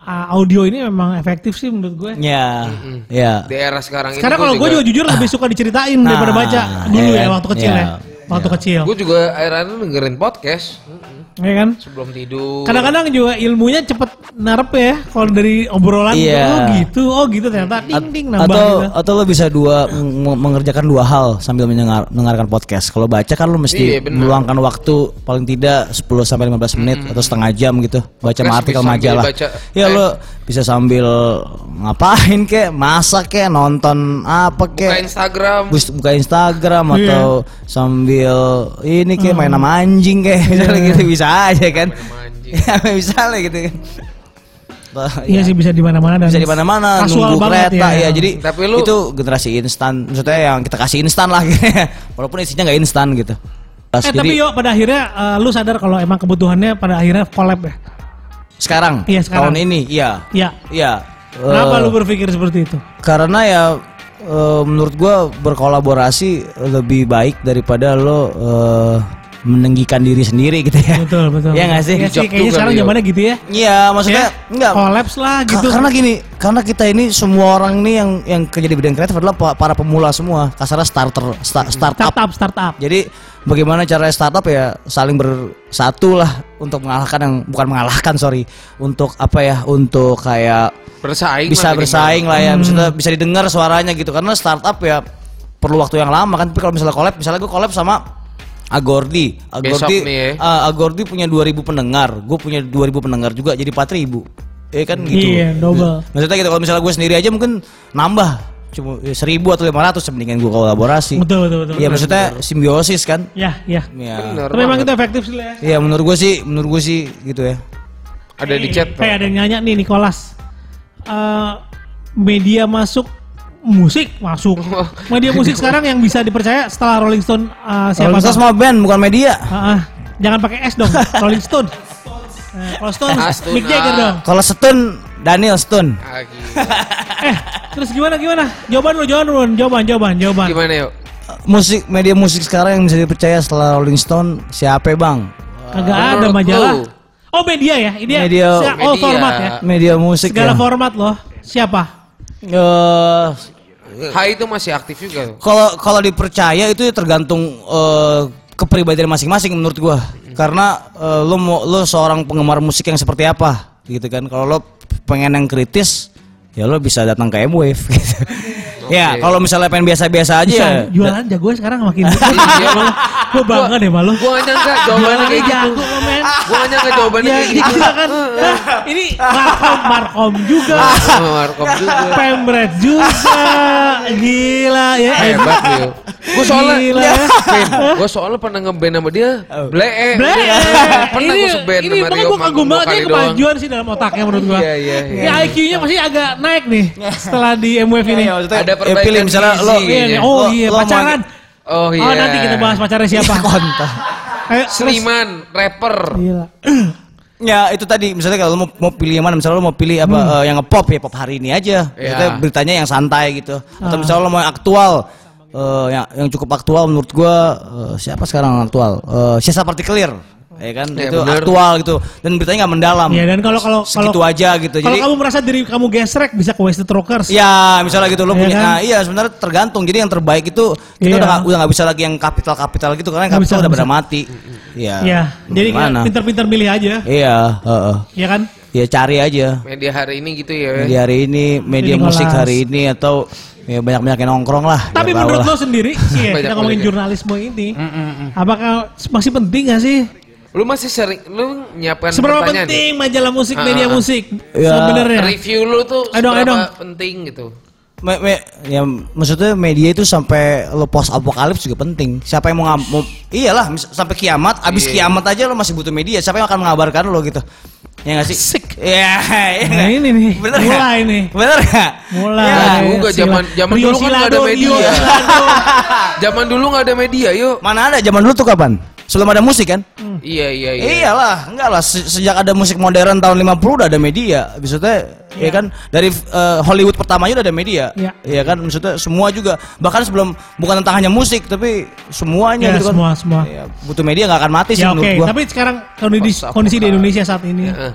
uh, audio ini memang efektif sih menurut gue. ya ya Di era sekarang ini Sekarang kalau gue juga jujur lebih suka diceritain daripada Nah, baca dulu iya ya kan? waktu kecil Iya. ya. waktu kecil. Gue juga akhir-akhir ini dengerin podcast Ya kan? sebelum tidur. Kadang-kadang juga ilmunya cepet narep ya kalau dari obrolan Iya. oh gitu, oh gitu ternyata ding ding nambah atau gitu. atau lo bisa dua meng- mengerjakan dua hal sambil mendengar mendengarkan podcast. Kalau baca kan lo Iya, mesti benar. meluangkan waktu paling tidak 10 sampai 15 menit atau setengah jam gitu baca Podcast artikel majalah. baca. Ya Eh. lo bisa sambil ngapain kek, masak kek, nonton apa Buka kek. Instagram. Bus- buka Instagram Iya. atau sambil ini kayak Hmm. main sama anjing kayak misalnya gitu bisa aja kan. Sama anjing. Ya misalnya gitu kan. Iya sih bisa di mana-mana dan bisa di mana-mana kasual nunggu kereta ya. ya. Jadi Tapi lu- itu generasi instan. Maksudnya yang kita kasih instan lah gitu. Walaupun isinya nggak instan gitu. Eh jadi tapi yo pada akhirnya eh, lu sadar kalau emang kebutuhannya pada akhirnya collab ya. sekarang, Iya, sekarang. tahun ini iya. Iya. Iya. Kenapa Eh, lu berpikir seperti itu? Karena ya eh, menurut gua berkolaborasi lebih baik daripada lo eh, menenggikan diri sendiri gitu ya. Betul betul. Iya nggak sih? Sih Bijak kayaknya sekarang zamannya gitu ya. Iya, maksudnya Ya, enggak Collabs lah Ka- gitu. Karena gini, karena kita ini semua orang ini yang yang kerja di bidang kreatif adalah pa- para pemula semua, kasarnya starter, sta- startup. startup startup. Jadi bagaimana cara startup ya saling bersatu lah untuk mengalahkan yang bukan mengalahkan sorry, untuk apa ya, untuk kayak Bersaing bisa lah bersaing lah ya, Hmm. bisa bisa didengar suaranya gitu. Karena startup ya perlu waktu yang lama kan. Tapi kalau misalnya collab, misalnya gue collab sama Agordi, Besok Agordi, nih ya. ah, Agordi punya 2000 pendengar, gue punya 2000 pendengar juga jadi 4000 Ya kan gitu. Iya, double. Maksudnya gitu kalau misalnya gue sendiri aja mungkin nambah cuma ya, 1000 atau 500 mendingan gue kolaborasi. Betul betul betul. Iya maksudnya simbiosis kan. Ya ya. Iya. Bener Tapi memang itu efektif sih lah ya. Iya menurut gue sih, menurut gue sih gitu ya. Ada di chat. Kayak ada yang nanya nih Nicholas. Eh, media masuk musik masuk. Media musik sekarang yang bisa dipercaya setelah Rolling Stone eh, siapa? Rolling Stones tahu? sama band bukan media. Ah, ah. jangan pakai S dong. Rolling Stone. Eh, kalau Stone, Ah, Stone, Mick Jagger dong. Kalau Stone, Daniel Stone. Ah. Eh, terus gimana gimana? Jawaban lu, jawaban lu, jawaban, jawaban, jawaban. Gimana yuk? Musik media musik sekarang yang bisa dipercaya setelah Rolling Stone siapa bang? Kagak ada majalah. lu? Oh media ya, ini ya? Media- Se- oh Media. format ya. Media musik Segala ya. format loh. Siapa? Eh, Hai itu masih aktif juga. Kalau kalau dipercaya itu ya tergantung eh, kepribadian masing-masing menurut gua. Karena eh, lo mau lo seorang penggemar musik yang seperti apa gitu kan. Kalau lo pengen yang kritis ya lo bisa datang ke M-Wave gitu. Ya, kalau misalnya pengen biasa-biasa aja Bisa ya. jualan jago sekarang makin. Iya. Gue bangga deh malu. Gua gak nyangka jawabannya kayak gitu. men. Gua gak nyangka jawabannya Ya, kayak ini gitu. gila kan. Ini Markom, Markom juga. Oh, Markom juga. Pembret juga. Gila ya. Hebat Leo. Gue soalnya, Gila. gue soalnya pernah ngeband sama dia. Blee. Ble. Pernah ini gue seband ini sama makanya Rio gue kagum banget dia kemajuan sih dalam otaknya menurut gua. Iya, iya, iya. Ya IQ-nya pasti agak naik nih setelah di MWF ini. Iya, Ada ya perbaikan pilih misalnya lo gizi. Iya. Iya. oh Lo- iya lo mau- pacaran. Oh iya. Oh nanti kita bahas pacarnya siapa. terus. Seniman, rapper. Gila. Ya itu tadi misalnya kalau lo mau, mau pilih yang mana misalnya lo mau pilih apa Hmm. eh, yang ngepop ya pop hari ini aja. Maksudnya Iya. beritanya yang santai gitu. Atau Ah. misalnya lo mau yang aktual eh, yang yang cukup aktual menurut gua eh, siapa sekarang yang aktual? Eh Siasa Partikelir. Ya kan Ya, itu bener. aktual gitu dan beritanya nggak mendalam. Iya dan kalau kalau kalau segitu aja gitu. kalau Jadi kamu merasa diri kamu gesrek bisa ke Wasted Rockers. Ya, misalnya gitu lo Iya punya, kan? nah, iya sebenarnya tergantung. Jadi yang terbaik itu kita Iya. udah gak, udah nggak bisa lagi yang kapital kapital gitu karena yang kapital bisa, udah pada mati. Iya. Iya, jadi Gimana? pinter-pinter milih aja, Iya, heeh. ya kan? Ya cari aja. Media hari ini gitu ya. Media hari ini, media Jadi musik kelas. hari ini atau ya banyak-banyak yang nongkrong lah. Tapi menurut lah. lo sendiri sih ya, kita ngomongin ya. jurnalisme ini, apakah masih penting gak sih? Lu masih sering, lu nyiapkan Seberapa pertanyaan penting majalah musik, Ah, media ah. musik Ya. sebenarnya? Review lu tuh ayo seberapa dong. penting gitu. Me- me- ya maksudnya media itu sampai lo post apokalips juga penting. Siapa yang mau, ngam- mau iyalah mis- sampai kiamat, abis Iya. kiamat aja lo masih butuh media. Siapa yang akan mengabarkan lo gitu? Ya nggak sih? Asik. Ya, iya Nah nggak? ini nih, Bener mulai nggak? nih. Bener nggak? Mulai. Ya, juga, Sila- zaman- zaman Rio dulu kan nggak ada Silado, media. Rio Silado. Zaman dulu nggak ada media, yuk. Mana ada zaman dulu tuh kapan? Sebelum ada musik kan? Iya, iya, iya. Iyalah, enggak lah Se- sejak ada musik modern tahun 50 udah ada media. Maksudnya ya kan dari eh, Hollywood pertamanya udah ada media. Iya. Iya kan maksudnya semua juga bahkan sebelum bukan tentang hanya musik tapi semuanya Ya, gitu kan. semua, semua. Iya, butuh media nggak akan mati sih Ya oke, menurut gua. tapi sekarang kondisi, kondisi di. Indonesia saat ini, Heeh.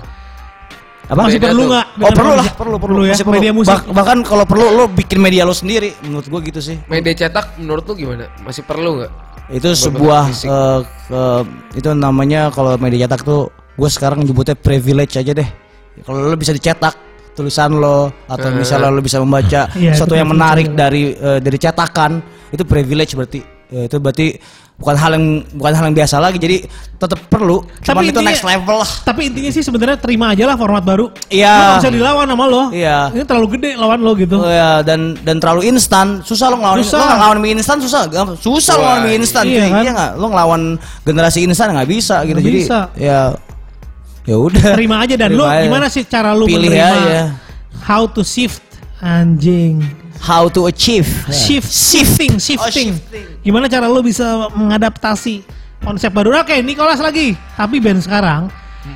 Apa? Masih perlu nggak? Oh perlu lah, media- perlu perlu, ya, Masih perlu. media musik. Bah- bahkan kalau perlu lo bikin media lo sendiri, menurut gua gitu sih. Media cetak menurut lu gimana? Masih perlu nggak? Itu sebuah eh, ke- itu namanya kalau media cetak tuh gue sekarang nyebutnya privilege aja deh. Kalau lo bisa dicetak tulisan lo atau Eh. misalnya lo bisa membaca Iya, itu sesuatu yang menarik juga. dari eh, dari cetakan itu privilege berarti Ya, itu berarti bukan hal yang bukan hal yang biasa lagi jadi tetap perlu cuman itu intinya- next level lah Tapi intinya sih sebenarnya terima aja lah format baru. Iya. Lu nggak bisa dilawan sama lo. Iya. Ini terlalu gede lawan lo gitu. Oh ya dan dan terlalu instan susah lo ngelawan Susah. lo ngelawan mie instan susah Gak- susah lo Wah, ngelawan mie instan iya kan? iya nggak lo ngelawan generasi instan nggak bisa gitu Nggak jadi bisa. ya ya udah Terima aja dan lo Terima aja. gimana sih cara lo Pilih menerima aja. how to shift anjing. How to achieve Shift, shifting, shifting. Gimana cara lo bisa mengadaptasi konsep baru? Oke, Nicholas lagi. Tapi band sekarang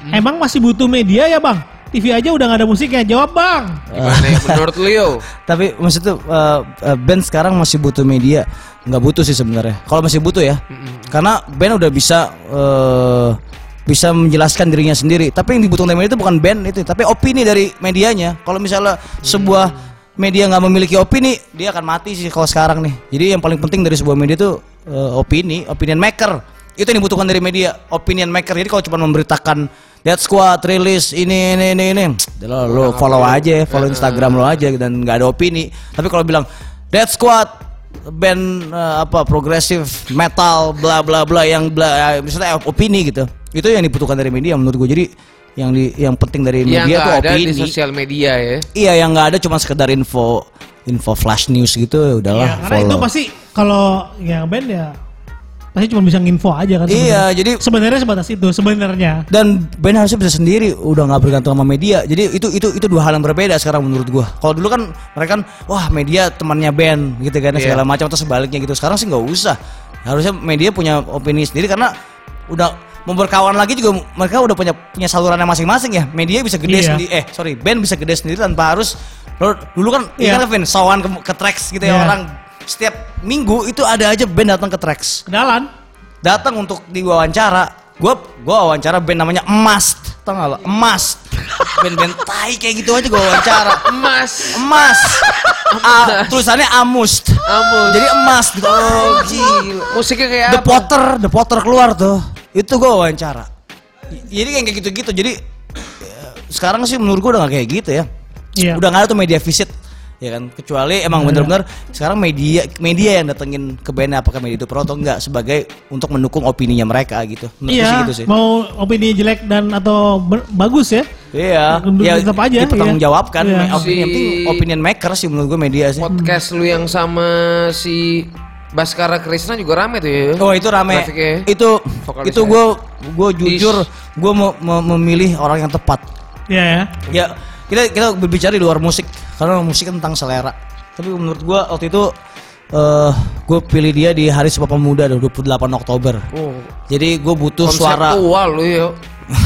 emang masih butuh media ya bang? TV aja udah nggak ada musiknya. Jawab bang. Gimana ya menurut lu yo? tapi maksud tuh uh, uh, band sekarang masih butuh media nggak butuh sih sebenarnya kalau masih butuh ya karena band udah bisa uh, bisa menjelaskan dirinya sendiri tapi yang dibutuhkan dari media itu bukan band itu tapi opini dari medianya kalau misalnya sebuah media nggak memiliki opini dia akan mati sih kalau sekarang nih. Jadi yang paling penting dari sebuah media itu uh, opini opinion maker. Itu yang dibutuhkan dari media opinion maker. Jadi kalau cuma memberitakan Dead Squad rilis ini ini ini ini. Lo, lo follow aja follow Instagram lo aja dan nggak ada opini. Tapi kalau bilang Dead Squad band eh, apa progresif metal bla bla bla yang bla eh, misalnya opini gitu. Itu yang dibutuhkan dari media menurut gue jadi yang di yang penting dari Yang media nggak tuh ada di opini sosial media ya. iya yang nggak ada cuma sekedar info info flash news gitu ya udahlah Iya, karena itu follow pasti kalau yang band ya pasti cuma bisa nginfo aja kan. Iya, sebenarnya. jadi sebenarnya sebatas itu sebenarnya. dan band harusnya bisa sendiri udah nggak bergantung sama media jadi itu itu itu dua hal yang berbeda sekarang menurut gua kalau dulu kan mereka kan wah media temannya band gitu kan Iya. segala macam atau sebaliknya gitu sekarang sih nggak usah harusnya media punya opini sendiri karena udah mau berkawan lagi juga mereka udah punya punya salurannya masing-masing ya media bisa gede Iya. sendiri eh sorry band bisa gede sendiri tanpa harus lo dulu kan iya. kan Vin sawan ke, ke tracks gitu ya Iya. orang setiap minggu itu ada aja band datang ke tracks Kenalan. datang untuk diwawancara gue gue wawancara band namanya emas tau gak lo? Emas band-band tai kayak gitu aja gue wawancara. Emas. emas A- tulisannya amus Amus. jadi emas gitu. Oh, Gila. Musiknya kayak The apa? Potter The Potter keluar tuh. Itu gue wawancara. Jadi kayak gitu-gitu. Jadi ya, sekarang sih menurut gue udah gak kayak gitu ya. Iya. udah gak ada tuh media visit ya kan kecuali emang bener-bener sekarang media media yang datengin ke bandnya apakah media itu pro atau enggak sebagai untuk mendukung opininya mereka gitu menurut sih Iya, gitu sih mau opini jelek dan atau ber- bagus ya. iya ya tetap aja, dipertanggungjawabkan iya. Me- opini yang penting Si- opinion maker sih menurut gue media sih Podcast lu yang sama si Baskara Krishna juga rame tuh ya. Oh itu rame. Grafiknya. Itu Vokalisnya. itu gue gue jujur gue mau memilih orang yang tepat. Iya ya. Ya kita kita berbicara di luar musik karena musik tentang selera. Tapi menurut gue waktu itu eh gue pilih dia di Hari Sumpah Pemuda 28 Oktober. Oh, Jadi gue butuh suara. konseptual lu yo.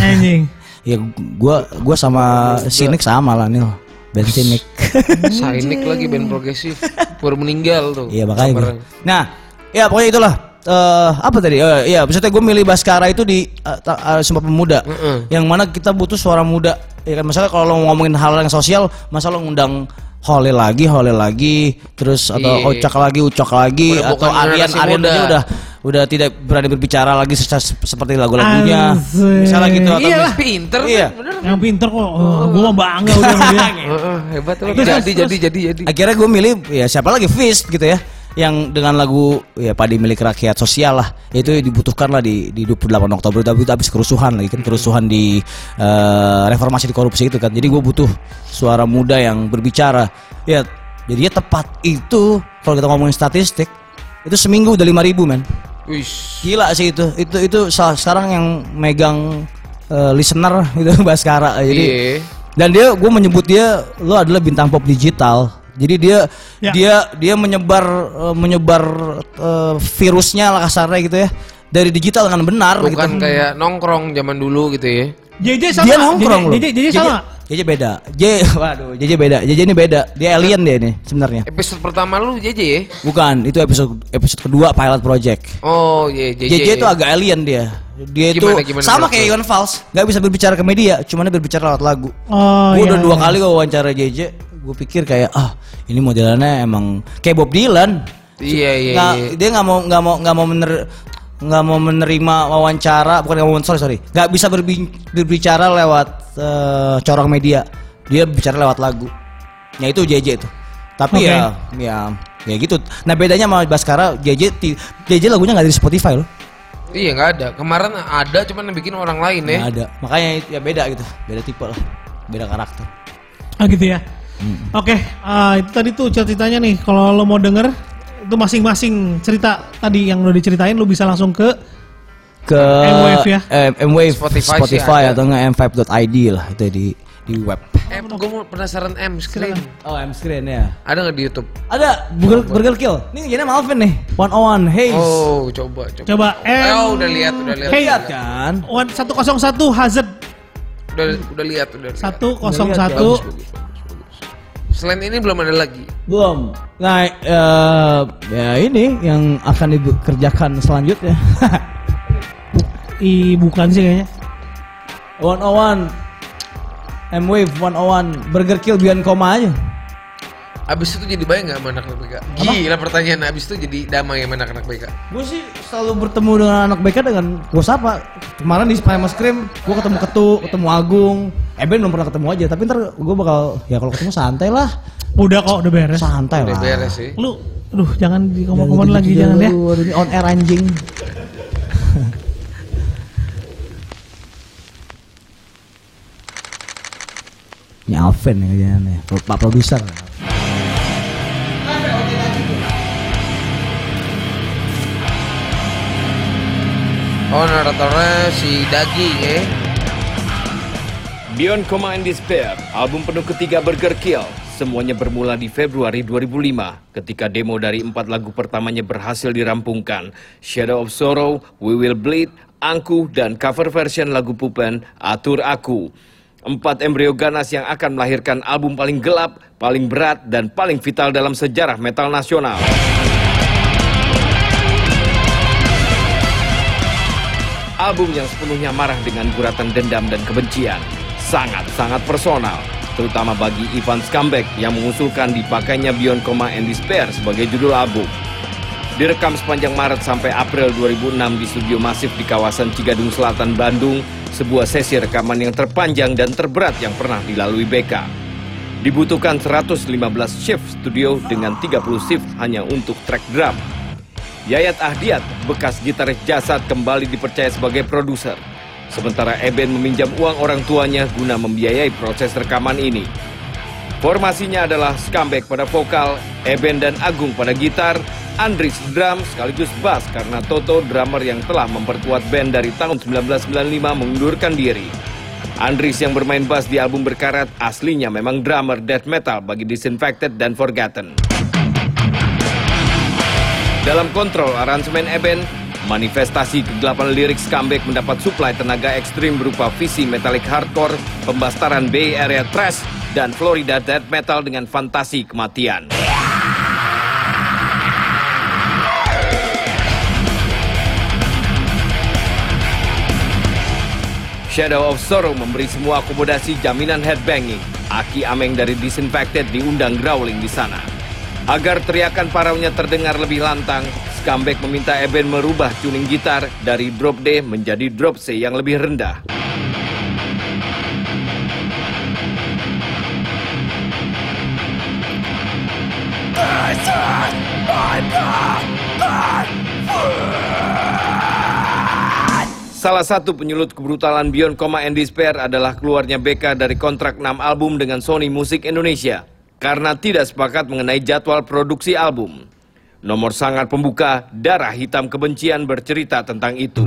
Anjing. Ya gue gua sama Sinik sama lah nih. Ben Sinik. Sainik lagi band progresif. Baru meninggal tuh. Iya makanya. kabarnya. Nah, ya pokoknya itulah. Eh apa tadi? Eh, Iya, maksudnya gue milih Baskara itu di eh, ta- eh, Sumpah Pemuda. Mm-mm. Yang mana kita butuh suara muda. Ya kan misalnya kalau lo ngomongin hal yang sosial, masa lo ngundang Hole lagi, Hole lagi, terus atau Iya. Ocak lagi, Ucok lagi, Udah atau Aryan Aryan aja udah udah tidak berani berbicara lagi secara seperti lagu-lagunya. Asik. Misalnya gitu atau Iyalah. mis- Pinter Iya. kan, bener. Yang pinter kok. Oh, gue mah bangga udah dia. Heeh, hebat lu. Terus, Jadi jadi jadi jadi. akhirnya gue milih ya siapa lagi Fist gitu ya yang dengan lagu ya padi milik rakyat sosial lah. Itu dibutuhkan lah di di 28 Oktober. Tapi itu habis kerusuhan lagi kan kerusuhan di eh, reformasi di korupsi itu kan. Jadi gue butuh suara muda yang berbicara. Ya jadinya tepat itu kalau kita ngomongin statistik itu seminggu udah 5000 men. Gila sih itu. Itu itu sekarang yang megang eh, listener itu Baskara. Jadi Iya. dan dia gue menyebut dia lo adalah bintang pop digital jadi dia Ya. dia dia menyebar eh, menyebar eh, virusnya lah kasarnya gitu ya dari digital dengan benar gitu. Bukan kayak nongkrong zaman dulu gitu ya. JJ sama. dia nongkrong loh JJ, JJ sama. JJ beda J waduh JJ beda JJ ini beda dia alien dia ini sebenarnya Episode pertama lu JJ ya? bukan itu episode episode kedua pilot project Oh iya JJ. JJ itu agak alien dia Dia itu Gimana, sama kayak? Iwan Fals, nggak bisa berbicara ke media, cuman dia berbicara lewat lagu. Oh, gue iya, udah dua iya. kali gue wawancara JJ, gue pikir kayak ah ini modelannya emang kayak Bob Dylan. Iya iya. Nggak- iya. Dia nggak mau nggak mau nggak mau mener nggak mau menerima wawancara, bukan nggak mau sorry sorry, nggak bisa berbi- berbicara lewat eh, corong media. Dia bicara lewat lagu. Ya itu JJ itu. Tapi Oke. ya ya ya gitu. Nah bedanya sama Baskara, JJ JJ lagunya nggak di Spotify loh. Iya nggak ada. Kemarin ada cuman yang bikin orang lain ya. Nggak ada. Makanya itu ya beda gitu, beda tipe lah, beda karakter. Ah gitu ya. Oke, ah, itu tadi tuh ceritanya nih. Kalau lo mau denger itu masing-masing cerita tadi yang udah diceritain lo bisa langsung ke ke M-Wave ya? eh, M-Wave Spotify Spotify, atau enggak m5.id lah itu di di web. M, gue mau penasaran M screen. Oh, M screen ya. Ada nggak di YouTube? Ada Burger, Burger Kill. Ini jadi Malvin nih. One on one. Hey. Oh, coba coba. coba M. Oh, udah lihat, udah lihat. Hey, Lihat kan? One 101 Hazard Udah udah lihat, udah lihat. 101 Bagus, bagus, bagus, bagus. Selain ini belum ada lagi. Belum. Nah, eh, ya ini yang akan dikerjakan selanjutnya. I bukan sih kayaknya. one on one. M-Wave 101 Burger Kill Beyond Koma aja. Abis itu jadi baik nggak sama anak-anak BK? Gila pertanyaan. Abis itu jadi damai sama anak-anak BK? Gue sih selalu bertemu dengan anak BK dengan gue sapa. Kemarin di Primus Scream gue ketemu Ketu, ketemu Agung. Eben belum pernah ketemu aja, tapi ntar gue bakal ya kalau ketemu santai lah. Udah kok, udah beres. Santai Udah lah. beres sih. Lu, aduh jangan di komen lagi jangan ya. Aduh, ini on air anjing. Ini Alvin ya kayaknya, Pak produser. Oh naratornya si daging ya. Beyond Coma and Despair, album penuh ketiga Burger Kill. Semuanya bermula di Februari 2005 ketika demo dari empat lagu pertamanya berhasil dirampungkan. Shadow of Sorrow, We Will Bleed, Angku, dan cover version lagu Pupen, Atur Aku. Empat embrio ganas yang akan melahirkan album paling gelap, paling berat, dan paling vital dalam sejarah metal nasional. Album yang sepenuhnya marah dengan guratan dendam dan kebencian. Sangat-sangat personal. Terutama bagi Ivan Skambek yang mengusulkan dipakainya Beyond Coma and Despair sebagai judul album. Direkam sepanjang Maret sampai April 2006 di studio masif di kawasan Cigadung Selatan, Bandung, sebuah sesi rekaman yang terpanjang dan terberat yang pernah dilalui BK. Dibutuhkan 115 shift studio dengan 30 shift hanya untuk track drum. Yayat Ahdiat, bekas gitaris jasad kembali dipercaya sebagai produser. Sementara Eben meminjam uang orang tuanya guna membiayai proses rekaman ini. Formasinya adalah Skambek pada vokal, Eben dan Agung pada gitar, Andris drum sekaligus bass karena Toto drummer yang telah memperkuat band dari tahun 1995 mengundurkan diri. Andris yang bermain bass di album berkarat aslinya memang drummer death metal bagi Disinfected dan Forgotten. Dalam kontrol aransemen Eben, manifestasi kegelapan lirik comeback mendapat suplai tenaga ekstrim berupa visi metallic hardcore, pembastaran Bay Area thrash, dan Florida death metal dengan fantasi kematian. Shadow of Sorrow memberi semua akomodasi jaminan headbanging. Aki Ameng dari Disinfected diundang growling di sana. Agar teriakan paraunya terdengar lebih lantang, Skambek meminta Eben merubah tuning gitar dari drop D menjadi drop C yang lebih rendah. Salah satu penyulut kebrutalan Beyond Coma and Despair adalah keluarnya BK dari kontrak 6 album dengan Sony Music Indonesia karena tidak sepakat mengenai jadwal produksi album. Nomor sangat pembuka, Darah Hitam Kebencian bercerita tentang itu.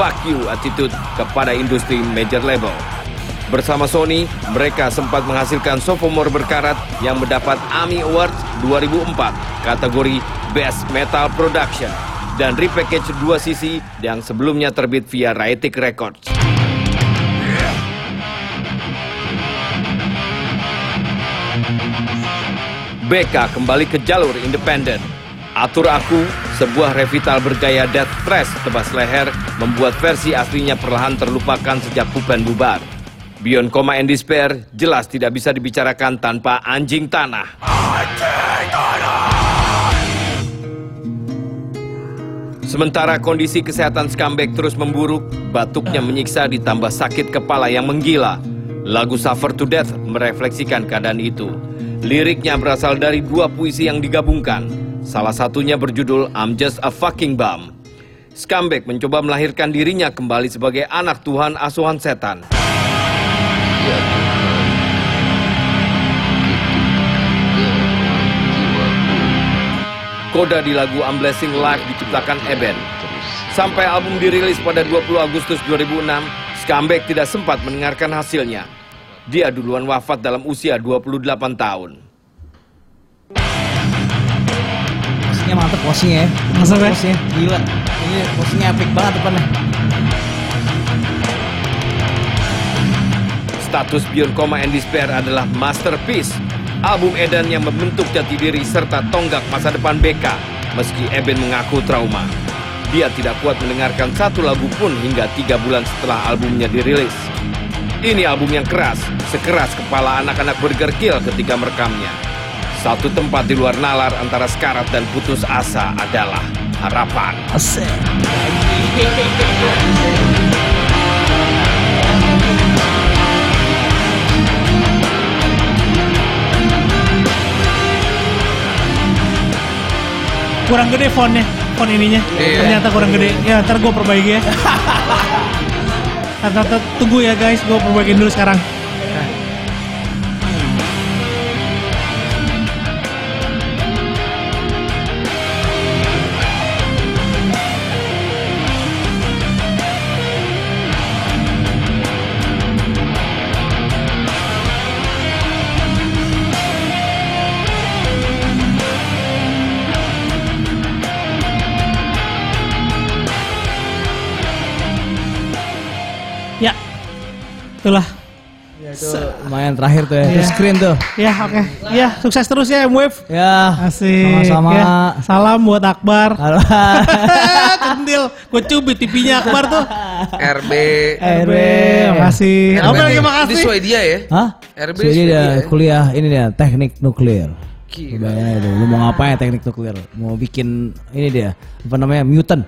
Fuck you attitude kepada industri major label. Bersama Sony, mereka sempat menghasilkan sophomore berkarat yang mendapat AMI Awards 2004 kategori Best Metal Production dan repackage dua sisi yang sebelumnya terbit via Riotic Records. BK kembali ke jalur independen. Atur Aku, sebuah revital bergaya death thrash tebas leher, membuat versi aslinya perlahan terlupakan sejak Pupen bubar. Beyond Coma and Despair jelas tidak bisa dibicarakan tanpa anjing tanah. Sementara kondisi kesehatan Skambek terus memburuk, batuknya menyiksa ditambah sakit kepala yang menggila. Lagu Suffer to Death merefleksikan keadaan itu. Liriknya berasal dari dua puisi yang digabungkan. Salah satunya berjudul I'm Just a Fucking Bum. Skambek mencoba melahirkan dirinya kembali sebagai anak Tuhan asuhan setan. Koda di lagu I'm Blessing Life diciptakan Eben. Sampai album dirilis pada 20 Agustus 2006, Skambek tidak sempat mendengarkan hasilnya. Dia duluan wafat dalam usia 28 tahun. Posisinya mantep posisinya ya. Mantap ya? Posisinya gila. Ini posisinya epic banget depannya. Status Beyond Coma and Despair adalah masterpiece. Album Eden yang membentuk jati diri serta tonggak masa depan BK. Meski Eben mengaku trauma. Dia tidak kuat mendengarkan satu lagu pun hingga tiga bulan setelah albumnya dirilis. Ini album yang keras, sekeras kepala anak-anak Burger Kill ketika merekamnya. Satu tempat di luar nalar antara sekarat dan putus asa adalah harapan. Asik. Kurang gede fontnya, font ininya. Iya. Ternyata kurang gede. Ya, ntar gue perbaiki ya. Ntar, ntar, tunggu ya guys, gue perbaikin dulu sekarang. Itulah. Lumayan terakhir tuh ya. Itu screen tuh. Ya, oke. Ya, sukses terus ya M-Wave. Ya. Asik. Sama-sama. Ya, salam buat Akbar. Halo. Kentil. Gue cubit TV-nya Akbar tuh. RB. RB, makasih. Apa lagi Ini makasih? Swedia ya? Hah? RB dia Swedia dia ya? kuliah ini dia teknik nuklir. Gila. Itu, lu mau ngapain teknik nuklir? Mau bikin ini dia, apa namanya, mutant.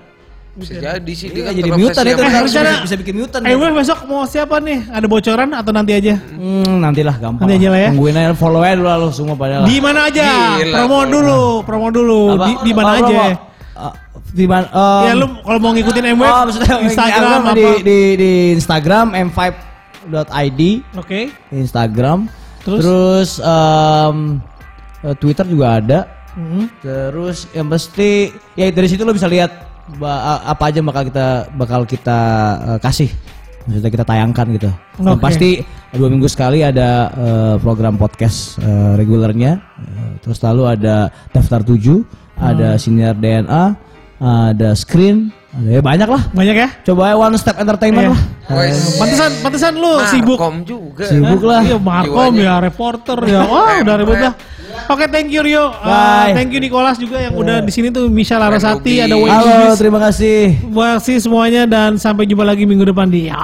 Bisa jadi sih dia Iya, kan jadi mutant itu Eh, harus rencana- bisa, bisa bikin mutant. Eh, Wave besok mau siapa nih? Ada bocoran atau nanti aja? Hmm, nantilah gampang. Nanti aja lah ya. Tungguin aja follow aja dulu lah semua pada lah. Di mana aja? Gila, promo dulu, promo dulu. Apa? Di, di mana aja? promo. Ah, di mana? um, ya lu kalau mau ngikutin MW, oh, maksudnya Instagram apa? di, di, di Instagram m5.id Oke. Instagram. Terus? Terus em, eh, Twitter juga ada. Hmm. Terus yang mesti ya dari situ lo bisa lihat ba- apa aja bakal kita bakal kita eh, kasih. Maksudnya kita tayangkan gitu. Dan Oke. pasti dua minggu sekali ada eh, program podcast eh, regulernya. Eh, terus lalu ada daftar 7, ada Hmm. senior DNA, ada screen, ada ya banyak lah. Banyak ya? Coba one step entertainment Iya. lah. Pantesan, pantesan lu sibuk. Markom juga. Sibuk lah. Iya, Markom Jiwanya. ya, reporter ya. Wah, udah ribet dah. Oke, thank you Rio. Uh, Bye. thank you Nicholas juga yang udah di sini tuh Michelle Larasati, ada Halo, Wayne terima kasih. Terima kasih semuanya dan sampai jumpa lagi minggu depan di ya.